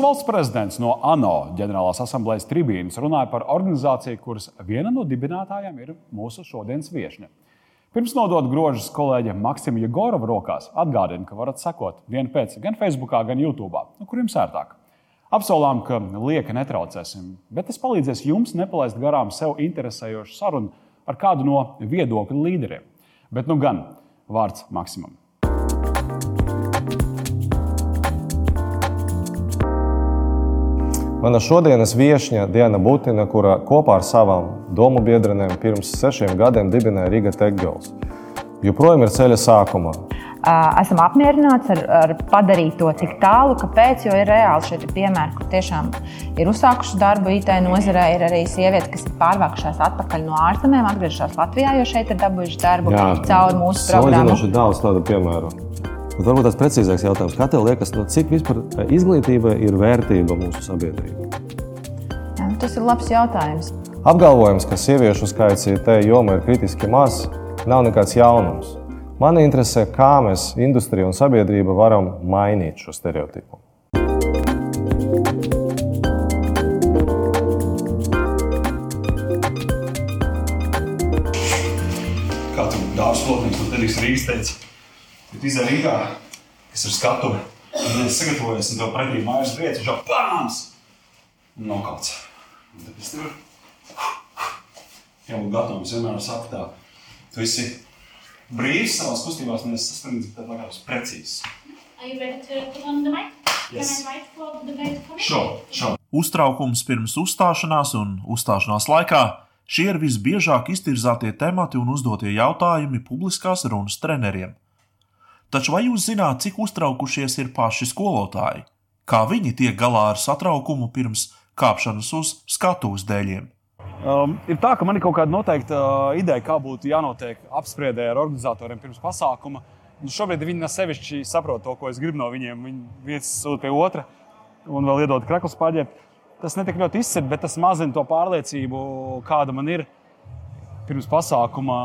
Valsts prezidents no ANO ģenerālās asamblejas tribīnas runāja par organizāciju, kuras viena no dibinātājām ir mūsu šodienas viesne. Pirms nodot grožus kolēģa Maksima Jegorova rokās, atgādina, ka varat sekot vienu pēc gan Facebook, gan YouTube, nu, kur jums ērtāk. Apsolām, ka lieka netraucēsim, bet tas palīdzēs jums nepalaist garām sev interesējošu sarunu ar kādu no viedokļu līderiem. Bet nu gan vārds Maksimam. Mana šodienas viesņa Diana Butina, kura kopā ar savām domu biedrenēm pirms sešiem gadiem dibināja Riga Tekgals, joprojām ir ceļa sākumā. Esam apmierināti ar, ar padarīto tik tālu, kāpēc, jo ir reāli šie piemēri, kur tiešām ir uzsākuši darbu IT nozarē. Ir arī sievietes, kas ir pārvākušās atpakaļ no ārzemēm, atgriežas Latvijā, jo šeit ir dabūjuši darbu Jā, caur mūsu programmu. Salīdzinoši daudz tādu piemēru. Bet varbūt tas precīzāks jautājums, kā tev liekas, no cik vispār izglītība ir vērtība mūsu sabiedrībā? Jā, nu, tas ir labs jautājums. Apgalvojums, ka sieviešu skaits IT jomā ir kritiski maz, nav nekāds jaunums. Mani interesē, kā mēs, industrija un sabiedrība, varam mainīt šo stereotipu. Kā tu dārsts lotnīgs no tevis Rīgas teica? Izdeja Rīgā, kas ir skatuve, un es sagatavojos, un tev pretī mājas un jau pāns! Un nokauts. Un tad es tur jau gatavs vienmēr saku tā, tu esi brīvs savās kustībās, un es to put on the mic? Yes. Can I write for the debate for Sure, sure. Uztraukums pirms uzstāšanās un uzstāšanās laikā šie ir visbiežāk iztirzātie temati un uzdotie jautājumi publiskās runas treneriem. Taču vai jūs zināt, cik uztraukušies ir paši skolotāji? Kā viņi tiek galā ar satraukumu pirms kāpšanas uz skatuves dēļiem? Um, ir tā, ka man ir kaut kāda noteikta uh, ideja, kā būtu jānotiek apspriedē ar organizatoriem pirms pasākuma. Un šobrīd viņi nesevišķi saprot to, ko es gribu no viņiem. Viņi viens sūta pie otra un vēl iedod krekls paģēt. Tas netik ļoti izsver, bet tas mazina to pārliecību, kāda man ir pirms pasākuma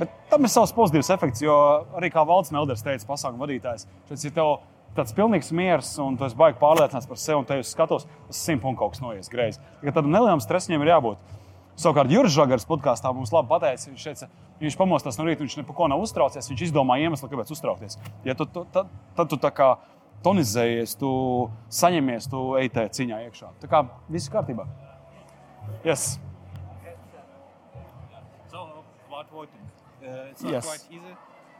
Bet tam ir savs pozitīvs efekts, jo arī kā Valdis Melders teica, pasākuma vadītājs, šeit ir tev tāds pilnīgs miers un tu esi baigi pārliecināts par sevi un te jūs skatos, tas simt punktu kaut kas noies greizi. Tādam nelielam stresam ir jābūt. Savukārt, Juris Žagars podkāstā mums labi pateica, viņš teica, viņš pamostās no rīta, viņš neko ko nav uztraucies, viņš izdomā iemeslu, kāpēc uztraukties. Ja tu, tu, tad, tad tu tā kā tonizējies, tu saņemies, tu ej tajā ciņā iekšā. Tā kā viss kārtībā. Yes. So, what voting? Uh, it's not Yes. quite easy.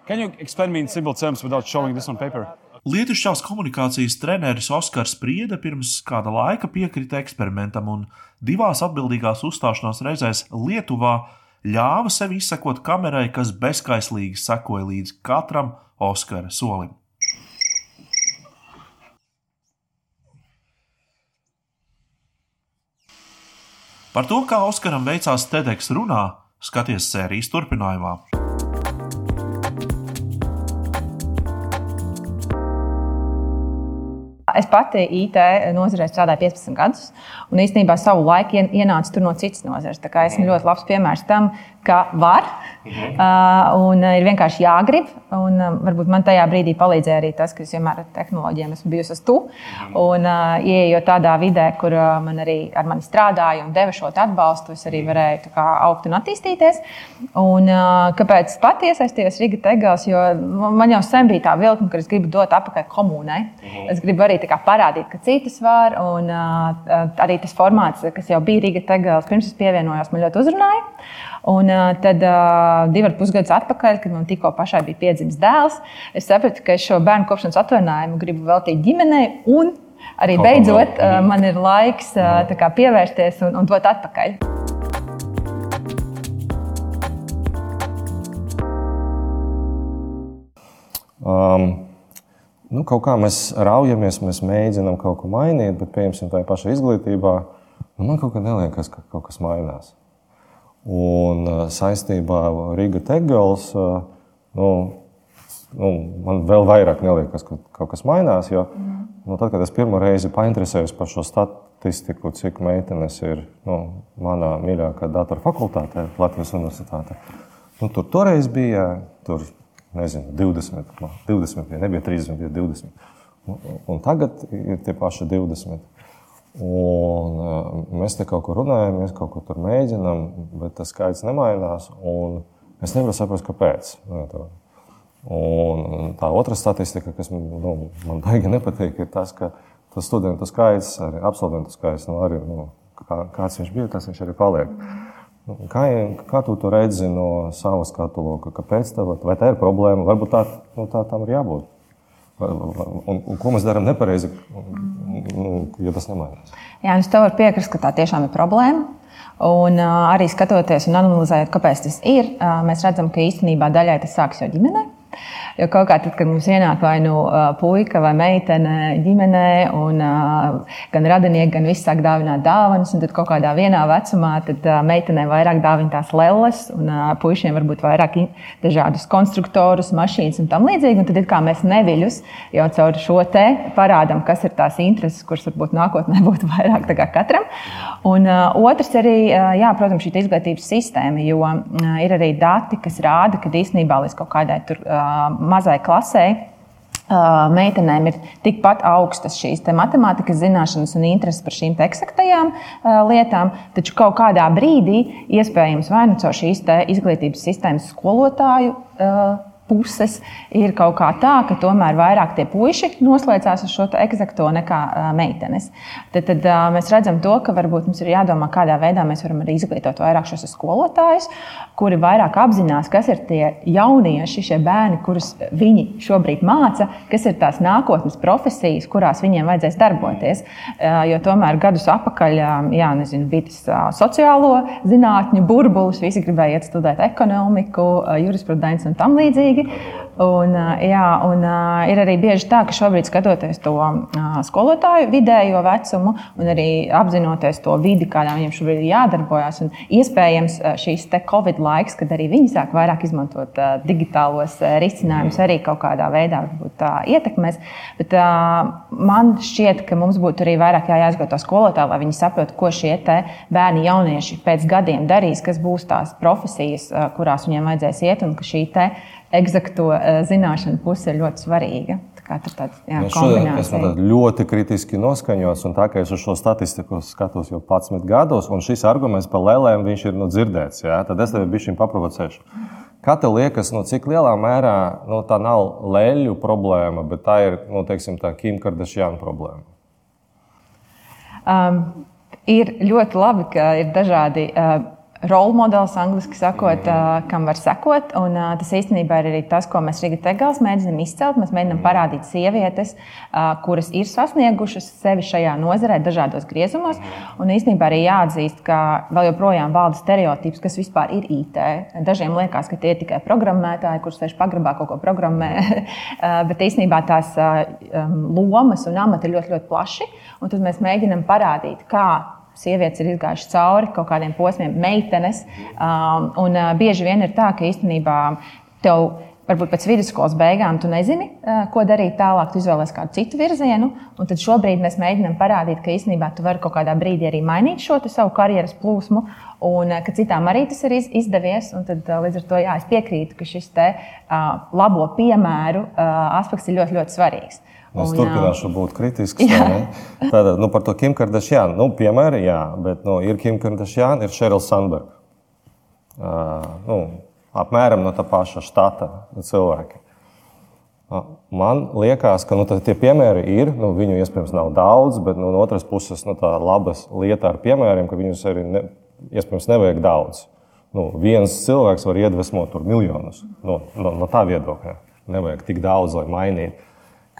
Can you explain me in simple terms without showing this on paper? Lietušķās komunikācijas treneris Oskars Spriede pirms kāda laika piekrita eksperimentam un divās atbildīgās uzstāšanās reizēs Lietuvā ļāva sev izsekot kamerai, kas bezskaislīgi sekoja līdz katram Oskara solim. Par to, kā Oskaram veicās TEDx runā, skaties sērijas turpinājumā. Es pati IT nozarē strādāju 15 gadus, un īstenībā savu laiku ien- ienācu tur no citas nozares. Tā kā esmu ļoti labs piemērs tam, ka var uh, un ir vienkārši jāgrib. Un, uh, varbūt man tajā brīdī palīdzēja arī tas, ka es vienmēr ar tehnoloģijām esmu bijusi uz tu. Un, uh, ieejot tādā vidē, kur uh, man arī ar mani strādāja un deva šo atbalstu, es arī varēju tā kā, augt un attīstīties. Un, uh, kāpēc es pati iesaistījos Riga Tegels? Jo man jau sen bija tā vilkme, ka es gribu dot atpakaļ komunai. Es gribu arī kā, parādīt, ka citas var. Un, uh, arī tas formāts, kas jau bija Riga Tegels, pirms es pievienojos, man ļoti uzrunāja. Un tad divi ar pus gadus atpakaļ, kad man tikko pašai bija piedzimis dēls, es sapratu, ka es šo bērnu kopšanas atvaļinājumu gribu veltīt ģimenei. Un arī beidzot man ir laiks kā pievērsties un, un dot atpakaļ. Um, nu, kaut kā mēs raujamies, mēs mēģinām kaut ko mainīt, bet, piemēram, tajā pašā izglītībā, nu, man kaut kā neliekas, ka kaut kas mainās. Un uh, saistībā ar Riga Tegels, uh, nu, nu, man vēl vairāk neliekas, ka kaut kas mainās. Jo, nu, tad, kad es pirmo reizi painteresējos par šo statistiku, cik meitenes ir nu, manā mīļākā datora fakultātē, Latvijas Universitātē, nu, tur toreiz bija tur, nezinu, 20, 20 nebija 30, bija 20. Un, un tagad ir tie paši 20. Un, uh, mēs te kaut kur runājam, mēs kaut ko tur mēģinām, bet tas skaits nemainās. Es nevaru saprast, kāpēc. Nu, tā. Un tā otra statistika, kas nu, man baigi nepatīk, ir tas, ka tas studentu skaits, arī absolventu skaits, nu, arī, nu, kā, kāds viņš bija, tas viņš arī paliek. Nu, kā, kā tu to redzi no savas skatu loka? Kāpēc tev, vai tā ir problēma? Varbūt tā, nu, tā tam ir jābūt. Un, un ko mēs darām nepareizi, ja tas nemainās? Jā, es tev varu piekrist, ka tā tiešām ir problēma. Un arī skatoties un analizējot, kāpēc tas ir, mēs redzam, ka īstenībā daļai tas sākas jau ģimenē. Jo kaut kā tad, kad mums ienāk vai nu puika vai meitene ģimenē, un gan radinieki, gan visi sāk dāvināt dāvanas, un tad kaut kādā vienā vecumā tad meitenēm vairāk dāvina tās lelles, un puišiem varbūt vairāk dažādus konstruktorus, mašīnas un tam līdzīgi. Un tad kā mēs neviļus jau caur šo te parādām, kas ir tās intereses, kuras varbūt nākotnē būtu vairāk katram. Un otrs arī, jā, protams, šī izglītības sistēma, jo ir arī dati, kas rāda, ka īstenībā līdz kaut kādai tur mazai klasē meitenēm ir tikpat augstas šīs matemātikas zināšanas un intereses par šīm eksaktajām lietām, taču kaut kādā brīdī iespējams vai nu caur šīs izglītības sistēmas skolotāju puses ir kaut kā tā, ka tomēr vairāk tie puiši noslēdzās uz šo eksakto nekā meitenes. Tad, tad mēs redzam, to, ka varbūt mums ir jādomā, kādā veidā mēs varam arī izglītot vairāk šos skolotājus, kuri vairāk apzinās, kas ir tie jaunieši, šie bērni, kurus viņi šobrīd māca, kas ir tās nākotnes profesijas, kurās viņiem vajadzēs darboties. Jo tomēr gadus atpakaļ jā, nezinu, bija tas sociālo zinātņu burbulis, visi gribēja iet studēt ekonomiku, jurisprudenci un tam līdzīgi līdzīgi. Un, jā, un ir arī bieži tā, ka šobrīd skatoties to skolotāju vidējo vecumu un arī apzinoties to vidi, kādā viņiem šobrīd ir jādarbojas, un iespējams šīs Covid laiks, kad arī viņi sāk vairāk izmantot digitālos risinājumus, arī kaut kādā veidā varbūt, ietekmēs. Bet man šķiet, ka mums būtu arī vairāk jāizglīto skolotāji, lai viņi saprotu, ko šie bērni, jaunieši pēc gadiem darīs, kas būs tās profesijas, kurās viņiem vajadzēs iet, un ka šī eksakto uh, zināšanu puse ir ļoti svarīga. Tā tāds, jā, nu, šodien esmu ļoti kritiski noskaņots, un tā kā es uz šo statistiku skatos jau 11 gados, un šis arguments par lēlēm ir nu, dzirdēts, jā, tad es tevi bišķiņu paprovocēšu. Kā tev liekas, no cik lielā mērā nu, tā nav lēļu problēma, bet tā ir nu, teiksim, tā Kim Kardashian problēma? Um, ir ļoti labi, ka ir dažādi. Uh, role modelis, angļuiski sakot, mm. kam var sekot. Un, tas īstenībā ir arī tas, ko mēs Riga Tegals mēģinām izcelt. Mēs mēģinām mm. parādīt sievietes, kuras ir sasniegušas sevi šajā nozarē, dažādos griezumos. Un īstenībā arī jāatzīst, ka vēl joprojām valda stereotips, kas vispār ir IT. Dažiem liekas, ka tie ir tikai programmētāji, kurus sēž pagrabā kaut ko programmē. Bet īstenībā tās lomas un amati ir ļoti, ļoti plaši. Un tad mēs mēģinām parādīt, kā sievietes ir izgājušas cauri kaut kādiem posmiem, meitenes. Um, un uh, bieži vien ir tā, ka īstenībā tev varbūt pēc vidusskolas beigām tu nezini, uh, ko darīt tālāk, tu izvēlēsies kādu citu virzienu. Un tad šobrīd mēs mēģinām parādīt, ka īstenībā tu vari kaut kādā brīdī arī mainīt šo savu karjeras plūsmu, un uh, ka citām arī tas ir izdevies. Tad, uh, līdz ar to jā, es piekrītu, ka šis te, uh, labo piemēru uh, aspekts ir ļoti, ļoti svarīgs. Es un, turpināšu būt kritisks. Tātad, nu, par to Kim Kardashian. Nu, piemēram, jā, bet nu, ir Kim Kardashian, ir Sheryl Sandberg. Uh, nu, apmēram no tā paša štata cilvēki. Uh, man liekas, ka nu, tie piemēri ir. Nu, viņu iespējams nav daudz, bet nu, no otras puses nu, tā labas lieta ar piemēriem, ka viņus arī ne, iespējams nevajag daudz. Nu, viens cilvēks var iedvesmot miljonus no, no, no tā viedokļa. Nevajag tik daudz, lai mainītu.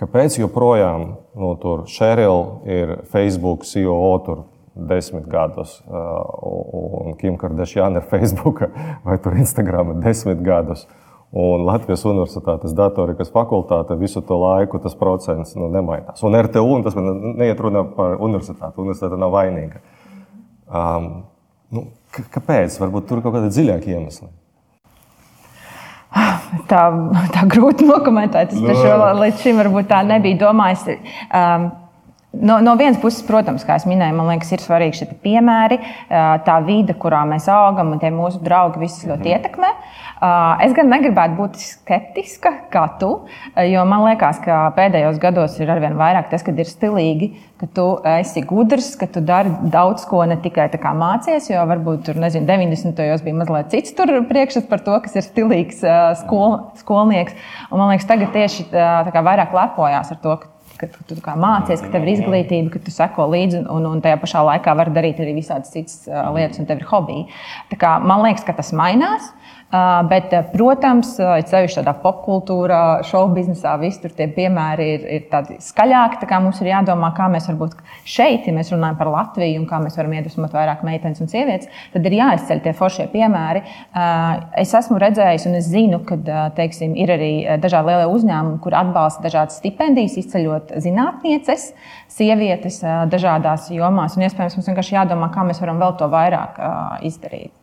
Kāpēc joprojām nu, tur Sheryl ir Facebook CEO tur desmit gadus, uh, un Kim Kardashian ir Facebook vai Instagram desmit gadus? Un Latvijas Universitātes datorikas fakultāte visu to laiku tas procents nu, nemainās. Un RTU, un tas neiet runa par universitāti, universitāte nav vainīga. Um, nu, kāpēc? Varbūt tur ir kaut kādi dziļāki iemesli tā, tā grūti nokomentēt. Es par šo līdz šim varbūt tā nebiju domājis. Um, No, no vienas puses, protams, kā jau minēju, man liekas, ir svarīgi šie piemēri, tā vide, kurā mēs augam, un tie mūsu draugi visus ļoti ietekmē. Es gan negribētu būt skeptiska kā tu, jo man liekas, ka pēdējos gados ir arvien vairāk tas, kad ir stilīgi, ka tu esi gudrs, ka tu dari daudz ko ne tikai mācies, jo varbūt tur, nezinu, 90. gados bija mazliet cits priekšstats par to, kas ir stilīgs skol, skolnieks. Un man liekas, tagad tieši tā kā vairāk lepojās ar to, ka ka tu mācies, ka tev ir izglītība, ka tu seko līdzi un, un tajā pašā laikā vari darīt arī visādas citas lietas, un tev ir hobiji. Man liekas, ka tas mainās. Uh, bet, protams, sevišķi tādā popkultūrā, šovu biznesā, visur tie piemēri ir, ir tādi skaļāki. Tā mums ir jādomā, kā mēs varbūt šeit, ja mēs runājam par Latviju un kā mēs varam iedvesmot vairāk meitenes un sievietes, tad ir jāizceļ tie foršie piemēri. Es esmu redzējis un es zinu, ka teiksim, ir arī dažādi lielie uzņēmumi, kur atbalsta dažādas stipendijas, izceļot zinātnieces, sievietes dažādās jomās. Un iespējams, mums vienkārši jādomā, kā mēs varam vēl to vairāk izdarīt.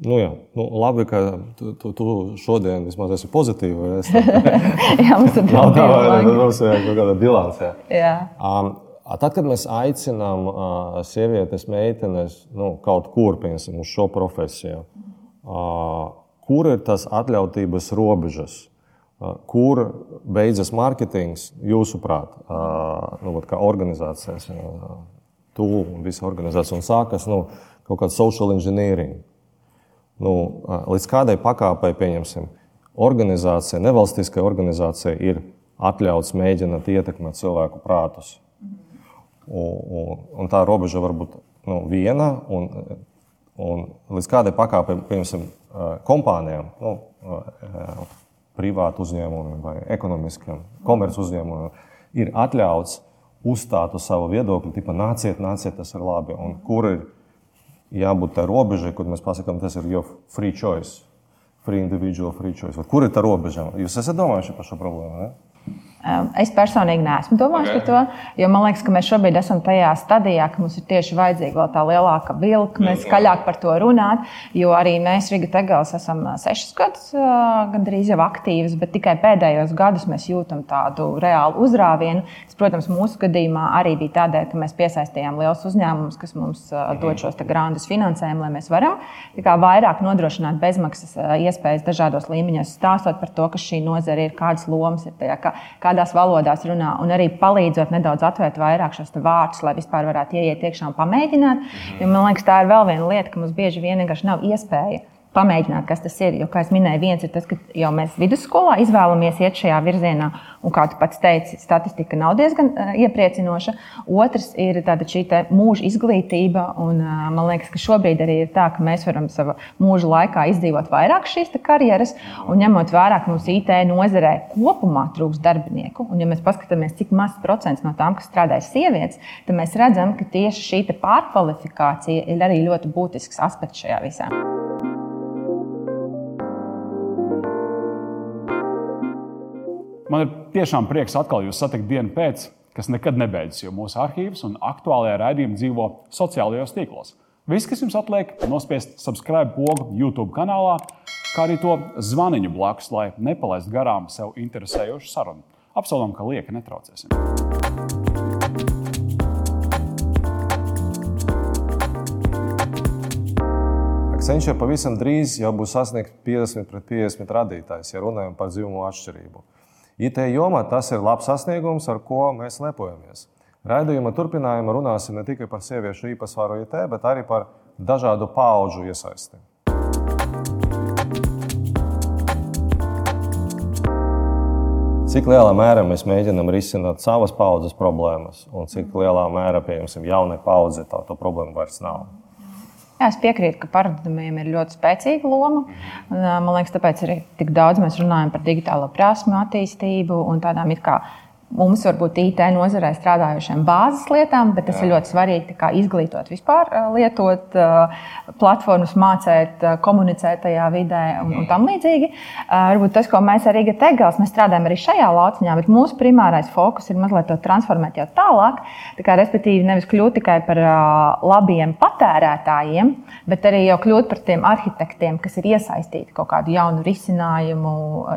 Nu, jā, nu, labi, ka tu, tu, tu šodien vismaz esi pozitīva. Es, jā, mums ir tā līnija. Mums ir kaut kāda bilance. Um, tad, kad mēs aicinām uh, sievietes, meitenes nu, kaut kur, piemēram, uz šo profesiju, uh, kur ir tas atļautības robežas? Uh, kur beidzas mārketings, jūsuprāt, uh, nu, kā organizācijas, uh, tu un visa organizācija, un sākas nu, kaut kāda social engineering? Nu, līdz kādai pakāpei, pieņemsim, organizācija, nevalstiskai organizācijai ir atļauts mēģināt ietekmēt cilvēku prātus. Un, un, un tā robeža var būt nu, viena, un, un līdz kādai pakāpei, piemēram, kompānijām, nu, privātu uzņēmumiem vai ekonomiskiem, komerciāliem uzņēmumiem, ir atļauts uzstāt uz savu viedokli, tipa nāciet, nāciet, tas ir labi. Un kur ir jābūt tā robežai, kur mēs pasakām, tas ir jau free choice, free individual free choice. Kur ir tā robeža? Jūs esat domājuši par šo problēmu? Ne? Es personīgi neesmu domājis okay. par to, jo man liekas, ka mēs šobrīd esam tajā stadijā, ka mums ir tieši vajadzīga tā lielāka vilkme, skaļāk par to runāt. Jo arī mēs Riga Tegels esam sešus gadus gandrīz jau aktīvas, bet tikai pēdējos gados mēs jūtam tādu reālu uzrāvienu. Tas, protams, mūsu gadījumā arī bija tādēļ, ka mēs piesaistījām lielus uzņēmumus, kas mums dod šos grāmatus finansējumu, lai mēs varam vairāk nodrošināt bezmaksas iespējas dažādos līmeņos, stāstot par to, kas šī nozare ir, kādas lomas ir tajā. Kā, kādās valodās runā, un arī palīdzot nedaudz atvērt vairāk šos vārdus, lai vispār varētu ieiet iekšā un pamēģināt. Jo man liekas, tā ir vēl viena lieta, ka mums bieži vien vienkārši nav iespēja pamēģināt, kas tas ir. Jo, kā jau minēju, viens ir tas, ka jau mēs vidusskolā izvēlamies iet šajā virzienā, un kā tu pats teici, statistika nav diezgan uh, iepriecinoša. Otrs ir šī mūža izglītība, un uh, man liekas, ka šobrīd arī ir tā, ka mēs varam savā mūža laikā izdzīvot vairāk šīs karjeras, un ņemot vērā, ka mums IT nozarē kopumā trūks darbinieku, un ja mēs paskatāmies, cik mazs procents no tām, kas strādājas sievietes, tad mēs redzam, ka tieši šī pārkvalifikācija ir arī ļoti būtisks aspekts šajā visā. Man ir tiešām prieks atkal jūs satikt dienu pēc, kas nekad nebeidzas, jo mūsu arhīvs un aktuālajā raidījumā dzīvo sociālajos tīklos. Viss, kas jums atliek, ir nospiest subscribe pogu YouTube kanālā, kā arī to zvaniņu blakus, lai nepalaistu garām sev interesējošu sarunu. Apsolam, ka lieka netraucēsim. Accenture pavisam drīz jau būs sasniegts 50 pret 50 radītājs, ja runājam par dzimumu atšķirību. IT jomā tas ir labs sasniegums, ar ko mēs lepojamies. Raidījuma turpinājumā runāsim ne tikai par sieviešu īpatsvaru IT, bet arī par dažādu pauģu iesaisti. Cik lielā mērā mēs mēģinām risināt savas paudzes problēmas, un cik lielā mērā, piemēram, jaunai paudzei tā problēma vairs nav. Jā, es piekrītu, ka paradigmiem ir ļoti spēcīga loma. Man liekas, tāpēc arī tik daudz mēs runājam par digitālo prasmu attīstību un tādām it kā mums varbūt IT nozarē strādājušiem bāzes lietām, bet tas Jā. ir ļoti svarīgi izglītot vispār, lietot platformas, mācīt, komunicēt tajā vidē un, un tam līdzīgi. Varbūt tas, ko mēs arī Tegels, mēs strādājam arī šajā lauciņā, bet mūsu primārais fokus ir mazliet to transformēt jau tālāk. Tā kā, respektīvi, nevis kļūt tikai par labiem patērētājiem, bet arī jau kļūt par tiem arhitektiem, kas ir iesaistīti kaut kādu jaunu risinājumu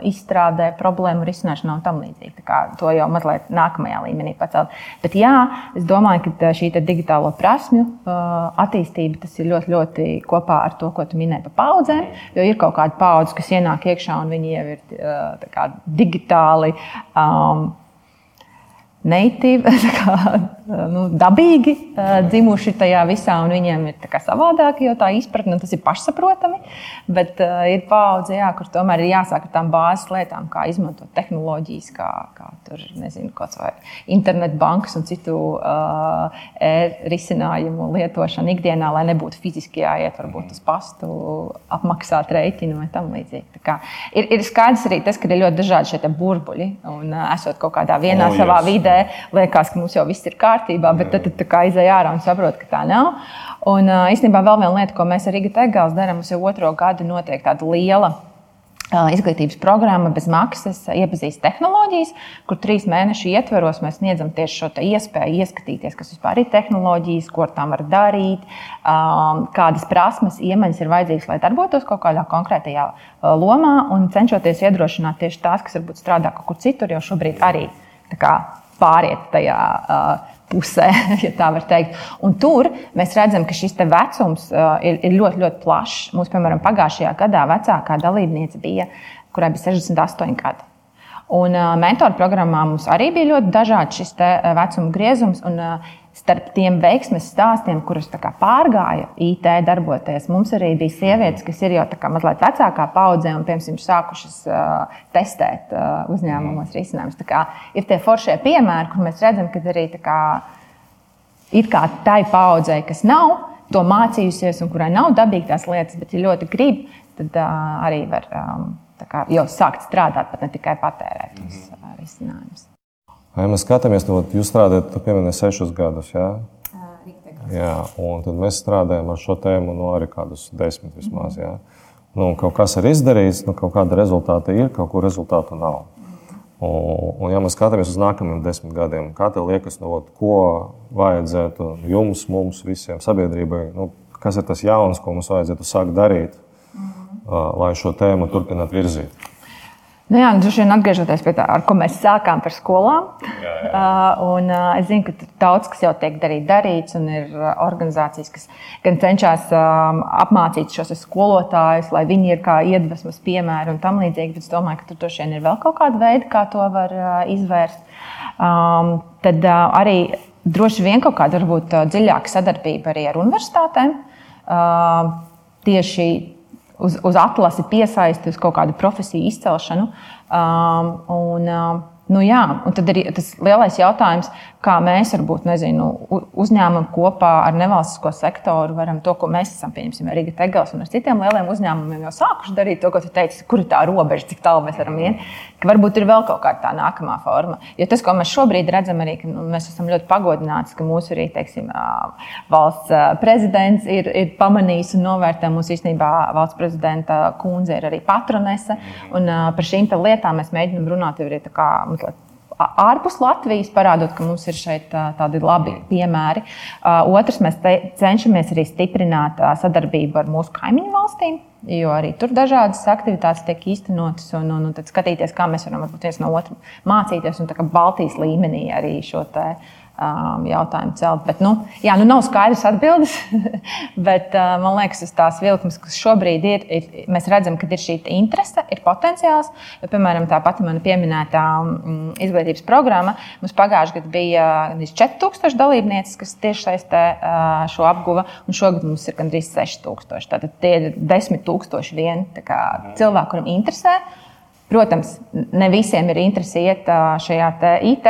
izstrādē, problēmu risināšanā un tam līdzīgi. To jau mazliet mazliet nākamajā līmenī pacelt. Bet jā, es domāju, ka šī digitālo prasmju attīstība tas ir ļoti, ļoti kopā ar to, ko tu minēji par paudzēm. Jo ir kaut kāda paudze, kas ienāk iekšā un viņi jau ir kā, digitāli. Um, neitīvi, nu, dabīgi dzimuši tajā visā, un viņiem ir savādāk, jo tā izpratne tas ir pašsaprotami. Bet uh, ir paudze, jā, kur tomēr ir jāsāk ar tām bāzes lietām, kā izmantot tehnoloģijas, kā, kā tur, nezinu, kaut vai internetu bankas un citu uh, risinājumu lietošanu ikdienā, lai nebūtu fiziski jāiet varbūt uz pastu, apmaksāt rēķinu vai tam līdzīgi. Ir, ir skaidrs arī tas, ka ir ļoti dažādi šie burbuļi, un uh, esot kaut kādā vienā oh, savā vidē vidē liekas, ka mums jau viss ir kārtībā, bet tad, tad, tad izēj ārā un saprot, ka tā nav. Un īstenībā vēl viena lieta, ko mēs ar Rīgas Tegāls darām, mums jau otro gadu notiek tāda liela izglītības programma bez maksas, iepazīst tehnoloģijas, kur trīs mēnešu ietveros mēs sniedzam tieši šo iespēju ieskatīties, kas vispār ir tehnoloģijas, ko ar tām var darīt, kādas prasmes, iemaņas ir vajadzīgas, lai darbotos kaut kādā konkrētajā lomā, un cenšoties iedrošināt tieši tās, kas varbūt strādā kaut kur citur, jo šobrīd arī kā, pāriet tajā pusē, ja tā var teikt. Un tur mēs redzam, ka šis vecums uh, ir, ir ļoti, ļoti plašs. Mums, piemēram, pagājušajā gadā vecākā dalībniece bija, kurai bija 68 gadi. Un uh, mentoru programmā mums arī bija ļoti dažāds šis vecuma griezums. Un, uh, starp tiem veiksmes stāstiem, kurus pārgāja IT darboties, mums arī bija sievietes, kas ir jau mazliet vecākā paudzē un, piemēram, sākušas uh, testēt uh, uzņēmumos mm. risinājumus. Ir tie foršie piemēri, kur mēs redzam, ka arī kā, ir kā tai paudzei, kas nav to mācījusies un kurai nav dabīgi tās lietas, bet ir ļoti grib, tad uh, arī var um, kā, jau sākt strādāt, pat ne tikai patērēt tos uh, risinājumus. Ja mēs skatāmies, no jūs strādājat, tu pieminēji sešus gadus. Jā? Jā, un tad mēs strādājam ar šo tēmu no nu, arī kādus desmit vismaz. Jā. Nu, kaut kas ir izdarīts, nu, kaut kāda rezultāta ir, kaut kur rezultātu nav. Un, un ja mēs skatāmies uz nākamajiem desmit gadiem, kā tev liekas, nu, ko vajadzētu jums, mums, visiem sabiedrībai, nu, kas ir tas jauns, ko mums vajadzētu sākt darīt, mm -hmm. lai šo tēmu turpinātu virzīt? Nu jā, droši vien atgriežoties pie tā, ar ko mēs sākām par skolām. Jā, jā. Uh, un, uh, es zinu, ka daudz kas jau tiek darīt, darīts, un ir uh, organizācijas, kas gan cenšas um, apmācīt šos skolotājus, lai viņi ir kā iedvesmas piemēri un tam līdzīgi. Bet es domāju, ka tur droši vien ir vēl kaut kāda veida, kā to var izvērst. Um, tad arī droši vien kaut kāda varbūt dziļāka sadarbība arī ar universitātēm. Tieši uz, uz atlasi piesaisti, uz kaut kādu profesiju izcelšanu. Um, un, um, Nu, jā, un tad ir tas lielais jautājums, kā mēs varbūt nezinu, uzņēmumi kopā ar nevalstisko sektoru varam to, ko mēs esam, pieņemsim, Riga Tegels un ar citiem lieliem uzņēmumiem jau sākuši darīt, to, ko tu teici, kur ir tā robeža, cik tālu mēs varam iet, ka varbūt ir vēl kaut kāda tā nākamā forma. Jo tas, ko mēs šobrīd redzam, arī, ka nu, mēs esam ļoti pagodināti, ka mūsu arī, teiksim, valsts prezidents ir, ir pamanījis un novērtē mūsu īstenībā valsts prezidenta kundze ir arī patronese, un par šīm lietām mēs mēģinam runāt jau arī tā kā ārpus Latvijas, parādot, ka mums ir šeit tādi labi piemēri. Otrs, mēs cenšamies arī stiprināt sadarbību ar mūsu kaimiņu valstīm. Jo arī tur dažādas aktivitātes tiek īstenotas, un, un, un skatīties, kā mēs varam viens no otra mācīties, un Baltijas līmenī arī šo te, uh, jautājumu celt. Bet, nu, jā, nu nav skaidrs atbildes, bet uh, man liekas, tas tās vilkmes, kas šobrīd ir, ir, mēs redzam, ka ir šī interese, ir potenciāls. Jo, piemēram, tā pati mana pieminētā um, izglītības programma, mums pagājušajā gadā bija gandrīz 4000 dalībnieces, kas tieši saistē uh, šo apguva, un šogad mums ir gandrīz 6000. Tātad tie ir 10 000 vien cilvēku, kuriem interesē. Protams, ne visiem ir interese iet šajā IT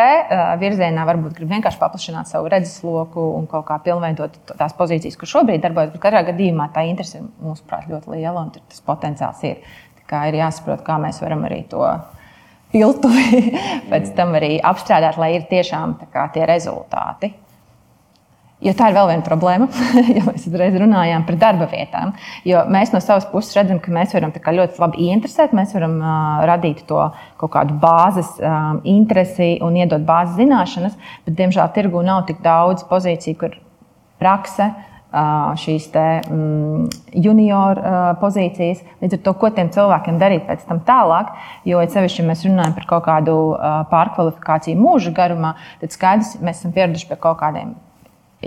virzienā, varbūt grib vienkārši paplašināt savu redzesloku un kaut kā pilnveidot tās pozīcijas, kur šobrīd darbojas. Bet katrā gadījumā tā interese ir mūsuprāt ļoti liela un tas potenciāls ir. Tā ir jāsaprot, kā mēs varam arī to piltuvi pēc tam arī apstrādāt, lai ir tiešām kā, tie rezultāti. Jo tā ir vēl viena problēma, ja mēs uzreiz runājām par darba vietām. Jo mēs no savas puses redzam, ka mēs varam ļoti labi ieinteresēt, mēs varam uh, radīt to kaut kādu bāzes um, interesi un iedot bāzes zināšanas, bet, diemžēl, tirgu nav tik daudz pozīciju, kur prakse šīs te, mm, junior pozīcijas. Līdz ar to, ko tiem cilvēkiem darīt pēc tam tālāk, jo sevišķi, ja mēs runājam par kaut kādu pārkvalifikāciju mūža garumā, tad skaidrs, mēs esam pieraduši pie kaut kādiem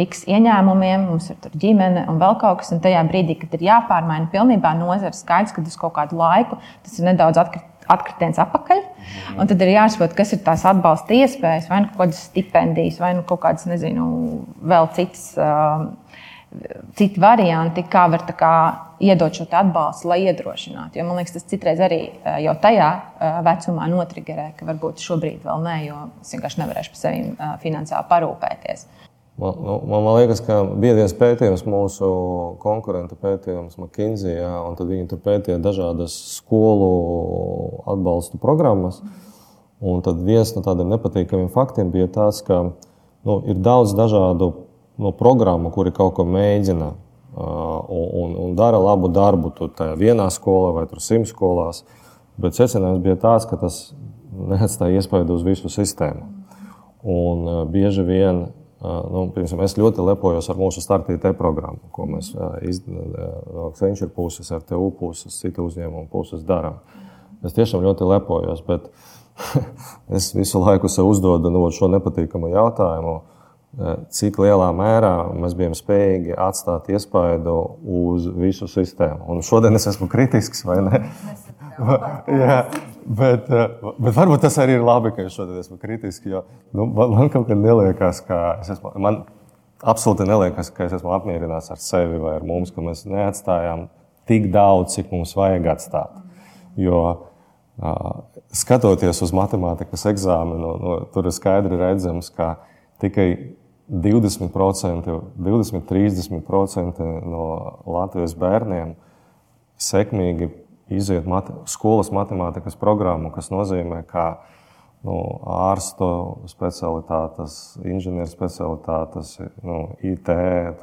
X ieņēmumiem, mums ir ģimene un vēl kaut kas. Un tajā brīdī, kad ir jāpārmaina pilnībā nozara, skaidrs, ka uz kaut kādu laiku tas ir nedaudz atkarīgs atkritiens atpakaļ. Un tad ir jāsaprot, kas ir tās atbalsta iespējas, vai nu kaut kādas stipendijas, vai nu kaut kādas, nezinu, vēl citas. Uh, Citi varianti, kā var kā, iedot šo atbalstu, lai iedrošinātu. Jo, man liekas, tas citreiz arī uh, jau tajā uh, vecumā notriggerē, ka varbūt šobrīd vēl nē, jo es vienkārši nevarēšu par sevi uh, finansiāli parūpēties. Man, nu, man, liekas, ka biedrības pētījums, mūsu konkurenta pētījums McKinsey, jā, un viņi tur pētīja dažādas skolu atbalstu programmas. Un tad viens no tādiem nepatīkamiem faktiem bija tas, ka nu, ir daudz dažādu nu, programmu, kuri kaut ko mēģina uh, un, un dara labu darbu tur vienā skolā vai simt skolās. Bet secinājums bija tāds, ka tas neatstāja iespaidu uz visu sistēmu. Un uh, bieži vien Nu, piemēram, es ļoti lepojos ar mūsu startītē programmu, ko mēs no Accenture puses, ar TU puses, citu uzņēmumu puses darām. Es tiešām ļoti lepojos, bet es visu laiku sev uzdodu nu, šo nepatīkamu jautājumu, cik lielā mērā mēs bijām spējīgi atstāt iespaidu uz visu sistēmu. Un šodien es esmu kritisks, vai ne? Jā, bet, eh, bet varbūt tas arī ir labi, ka es šodien esmu kritiski. Jo, nu, man, man kaut kā neliekas, ka es esmu. Man, Absolūti neliekas, ka es esmu apmierināts ar sevi vai ar mums, ka mēs neatstājām tik daudz, cik mums vajag atstāt. Jo skatoties uz matemātikas eksāmenu, no, tur ir skaidri redzams, ka tikai 20%, 20-30% no Latvijas bērniem sekmīgi iziet mat skolas matemātikas programmu, kas nozīmē, ka nu, ārstu specialitātes, inženieru specialitātes, nu, IT,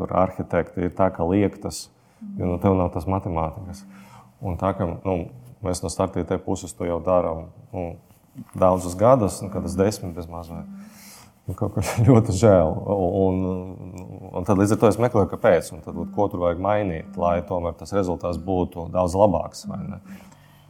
arhitekti ir tā, ka liektas, jo nu, tev nav tas matemātikas. Un tā kā nu, mēs no startītē puses to jau darām nu, daudzus gadus, nu, kad es desmit bez mazliet. Nu, kaut kas ļoti žēl. Un, un, tad līdz ar to es meklēju, kāpēc. Tad, ko tur vajag mainīt, lai tomēr tas rezultāts būtu daudz labāks.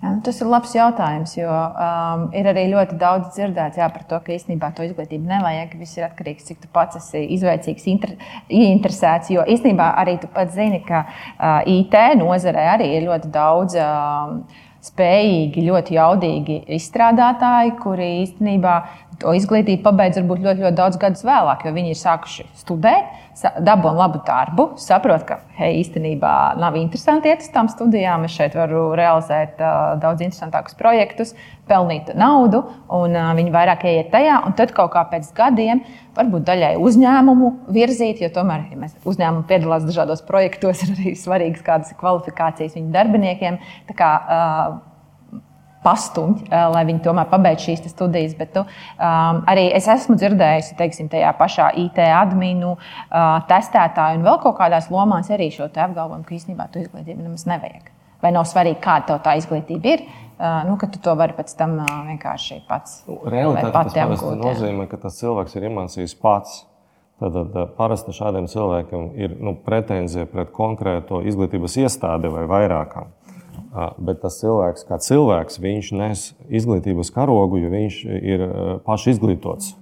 Jā, nu, tas ir labs jautājums, jo um, ir arī ļoti daudz dzirdēts jā, par to, ka īstenībā to izglītību nevajag. Viss ir atkarīgs no tā, cik tu pats esi izveicīgs, inter, ieinteresēts. Jo īstenībā arī tu pats zini, ka uh, IT nozarē arī ir ļoti daudz. Uh, spējīgi, ļoti jaudīgi izstrādātāji, kuri īstenībā to izglītību pabeidz varbūt ļoti, ļoti daudz gadus vēlāk, jo viņi ir sākuši studēt, dabūjāt labu darbu, saprot, ka hei, īstenībā nav interesanti iet uz tām studijām. Es šeit varu realizēt uh, daudz interesantākus projektus, pelnīt naudu, un uh, viņi vairāk ieiet tajā. Tad kaut kā pēc gadiem, varbūt daļai uzņēmumu virzīt, jo tomēr, ja uzņēmumi piedalās dažādos projektos, ir arī svarīgas kādas kvalifikācijas viņu darbiniekiem. Tā kā, uh, pastumj, lai viņi tomēr pabeigtu šīs studijas. Bet tu, um, arī es esmu dzirdējusi, teiksim, tajā pašā IT adminu, uh, testētāju un vēl kaut kādās lomās arī šo apgalvojumu, ka īstenībā tu izglītību nemaz nevajag. Vai nav svarīgi, kāda tā izglītība ir? Uh, nu, ka tu to vari pēc tam uh, vienkārši pats. Nu, Realitāte tas nozīmē, ka tas cilvēks ir iemācījis pats. Tad parasti šādiem cilvēkiem ir nu, pretenzija pret konkrēto izglītības iestādi vai vairākām. Bet tas cilvēks, kā cilvēks, viņš nes izglītības karogu, jo viņš ir paši izglītots.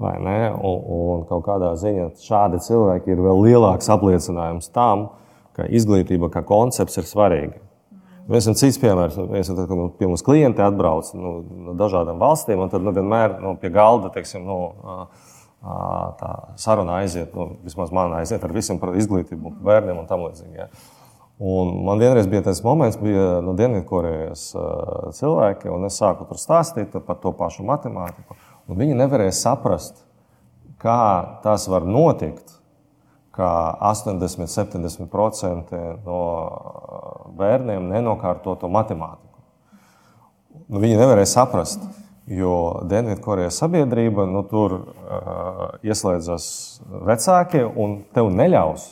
Un, un kaut kādā ziņā šādi cilvēki ir vēl lielāks apliecinājums tam, ka izglītība kā koncepts ir svarīga. Mēs esam cits piemērs. Mēs esam, kad pie mums klienti atbrauc nu, no dažādām valstīm, un tad nu, vienmēr nu, pie galda teiksim, nu, tā saruna aiziet, nu, vismaz man aiziet ar visiem par izglītību, bērniem un tam līdzīgi. Ja. Un man vienreiz bija tas moments, bija no Dienvidkorejas cilvēki, un es sāku tur stāstīt par to pašu matemātiku. Viņi nevarēja saprast, kā tas var notikt, ka 80, 70% no bērniem nenokārto to matemātiku. Nu, viņi nevarēja saprast, jo Dienvidkorejas sabiedrība nu, tur uh, ieslēdzas vecāki un tev neļaus.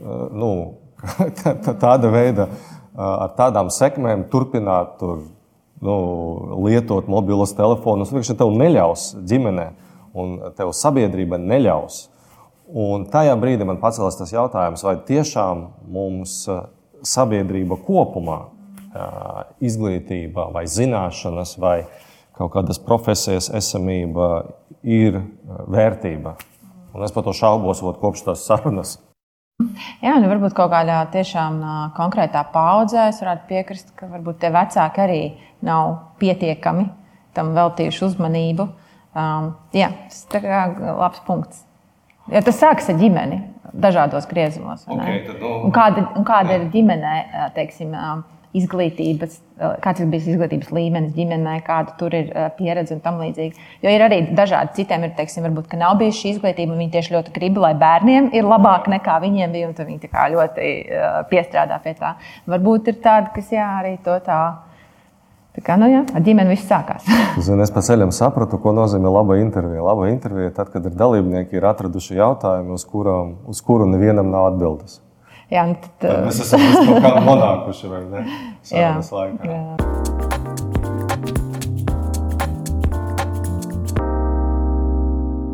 Uh, nu, tāda veida, ar tādām sekmēm turpināt tur, nu, lietot mobilos telefonus. Viņš tev neļaus ģimenē, un tev sabiedrība neļaus. Un tajā brīdī man pacēlās tas jautājums, vai tiešām mums sabiedrība kopumā, izglītība, vai zināšanas, vai kaut kādas profesijas esamība ir vērtība. Un es par to šaubos, kopš tās sarunas. Jā, nu varbūt kaut kādā tiešām konkrētā paudzē es varētu piekrist, ka varbūt tie vecāki arī nav pietiekami tam veltījuši uzmanību. Um, jā, tas ir labs punkts. Ja tas sākas ar ģimeni dažādos griezumos. vai ne? Ok, tad, nu, un kāda, un kāda ir ģimenē, teiksim, izglītības, kāds ir bijis izglītības līmenis ģimenē, kāda tur ir pieredze un tam līdzīgi. Jo ir arī dažādi citiem, ir, teiksim, varbūt, ka nav bijusi šī izglītība, un viņi tieši ļoti grib, lai bērniem ir labāk nekā viņiem bija, un viņi ļoti piestrādā pie tā. Varbūt ir tādi, kas jā, arī to tā. Tā kā, nu jā, ar ģimeni viss sākās. Zini, es pa ceļam sapratu, ko nozīmē laba intervija. Laba intervija ir tad, kad ir dalībnieki ir atraduši jautājumu, uz, kurām, uz kuru nevienam nav atbildes. Jā, tad, Tad mēs esam līdz kaut kādam nonākuši, vai ne? Sarunas laikā.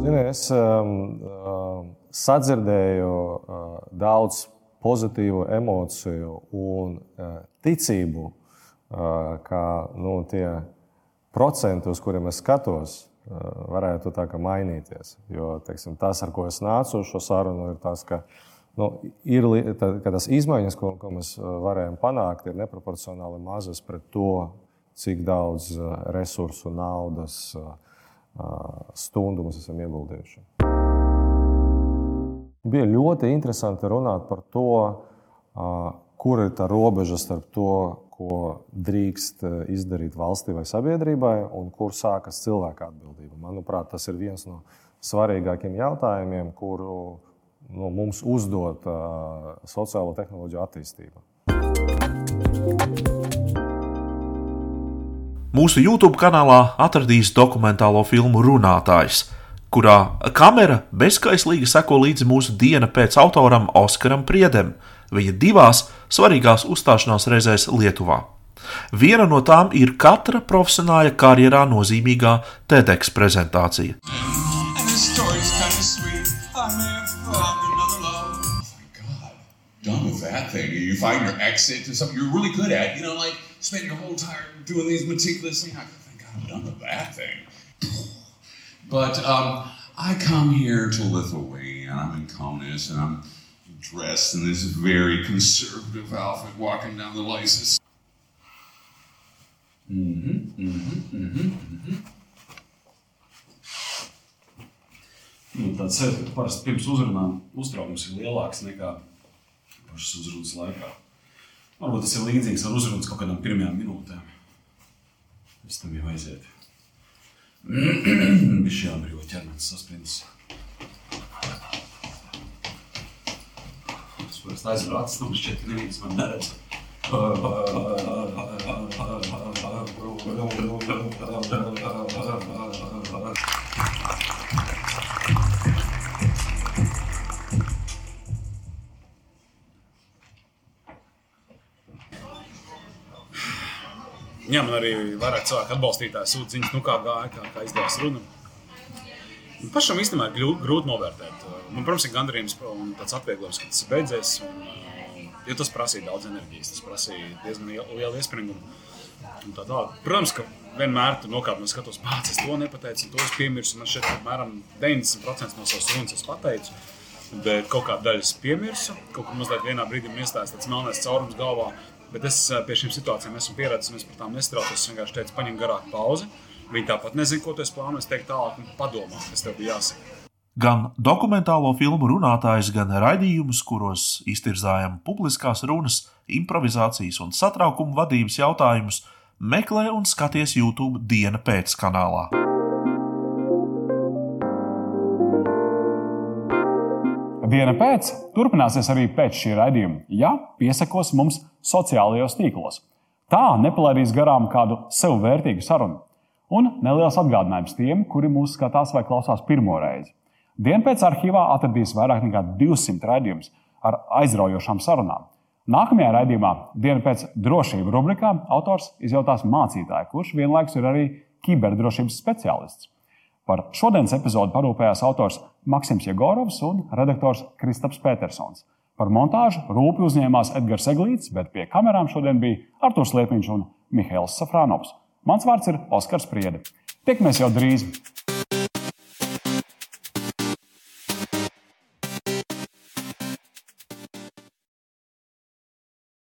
Zini, es um, um, sadzirdēju uh, daudz pozitīvu emociju un uh, ticību, uh, ka nu, tie procenti, uz kuriem es skatos, uh, varētu tā kā mainīties. Jo teiksim, tas, ar ko es nācu uz šo sarunu, ir tas, ka, nu, ir, tā- tas izmaiņas, ko, ko mēs varējām panākt, ir neproporcionāli mazas pret to, cik daudz resursu, naudas, stundu mēs esam ieguldījuši. Bija ļoti interesanti runāt par to, kur ir tā robeža starp to, ko drīkst izdarīt valstī vai sabiedrībai, un kur sākas cilvēka atbildība. Manuprāt, tas ir viens no svarīgākiem jautājumiem, kuru nu, mums uzdod uh, sociālo tehnoloģiju attīstība. Mūsu YouTube kanālā atradīs dokumentālo filmu Runātājs, kurā kamera bezskaislīgi seko līdzi mūsu diena pēc autoram Oskaram Priedem, viņa divās svarīgās uzstāšanās reizēs Lietuvā. Viena no tām ir katra profesionāla karjerā nozīmīgā TEDx prezentācija. And that thing. and You find your exit to something you're really good at. You know, like spend your whole time doing these meticulous things. I thank God I'm done with that thing. But um, I come here to Lithuania and I'm in Kaunas and I'm dressed in this very conservative outfit walking down the Lysis. Mm-hmm, mm-hmm, mm-hmm, nu, tāds sajūta, ka parasti pirms uzrunām uztraukums ir lielāks nekā pašas uzrunas laikā. Varbūt tas ir līdzīgs ar uzrunas kaut kādām pirmajām minūtēm. Es tam jau aizietu. Viņš jābrīvo ķermenis saspringts. Es parasti aizveru acis, nu šķiet, ka neviens man neredz. Jā, man arī vairāk cilvēku atbalstītāji sūta ziņas, nu kā gāja, kā, kā izdevās runa. Un Pašam īstenībā ir grūti, novērtēt. Man, protams, ir gandarījums un tāds atvieglojums, ka tas ir beidzies. Un, uh, jo tas prasīja daudz enerģijas, tas prasīja diezgan lielu iespringumu. Tā tālāk. Protams, ka vienmēr tur nokāpju un skatos, pats es to nepateicu, un to es piemirsu. Man šeit apmēram 90% no savas runas es pateicu. Bet kaut kāda daļa es piemirsu. Kaut kur mazliet vienā brīdī man iestājās tāds melnais caurums galvā. Bet es eh, pie šīm situācijām esmu pieredzējis, es par tām nestraucos. Es vienkārši teicu, paņem garāku pauzi. Viņi tāpat nezina, ko tu esi plānojis teikt tālāk, padomā, kas tev bija jāsaka. Gan dokumentālo filmu runātājs, gan raidījumus, kuros iztirzājam publiskās runas, improvizācijas un satraukuma vadības jautājumus, meklē un skaties YouTube diena pēc kanālā. Diena pēc turpināsies arī pēc šī raidījuma, ja piesakos mums sociālajos tīklos. Tā nepalaidīs garām kādu sev vērtīgu sarunu. Un neliels atgādinājums tiem, kuri mūs skatās vai klausās pirmo reizi. Diena pēc arhīvā atradīs vairāk nekā 200 raidījumus ar aizraujošām sarunām. Nākamajā raidījumā, dienas pēc drošības rubrikā, autors izjautās mācītāju, kurš vienlaikus ir arī kiberdrošības speciālists. Par šodienas epizodi parūpējās autors Maksims Jegorovs un redaktors Kristaps Petersons. Par montāžu rūpīgi uzņēmās Edgars Eglīts, bet pie kamerām šodien bija Artūrs Liepiņš un Mihails Safrānovs. Mans vārds ir Oskars Priede. Tiekamies jau drīz!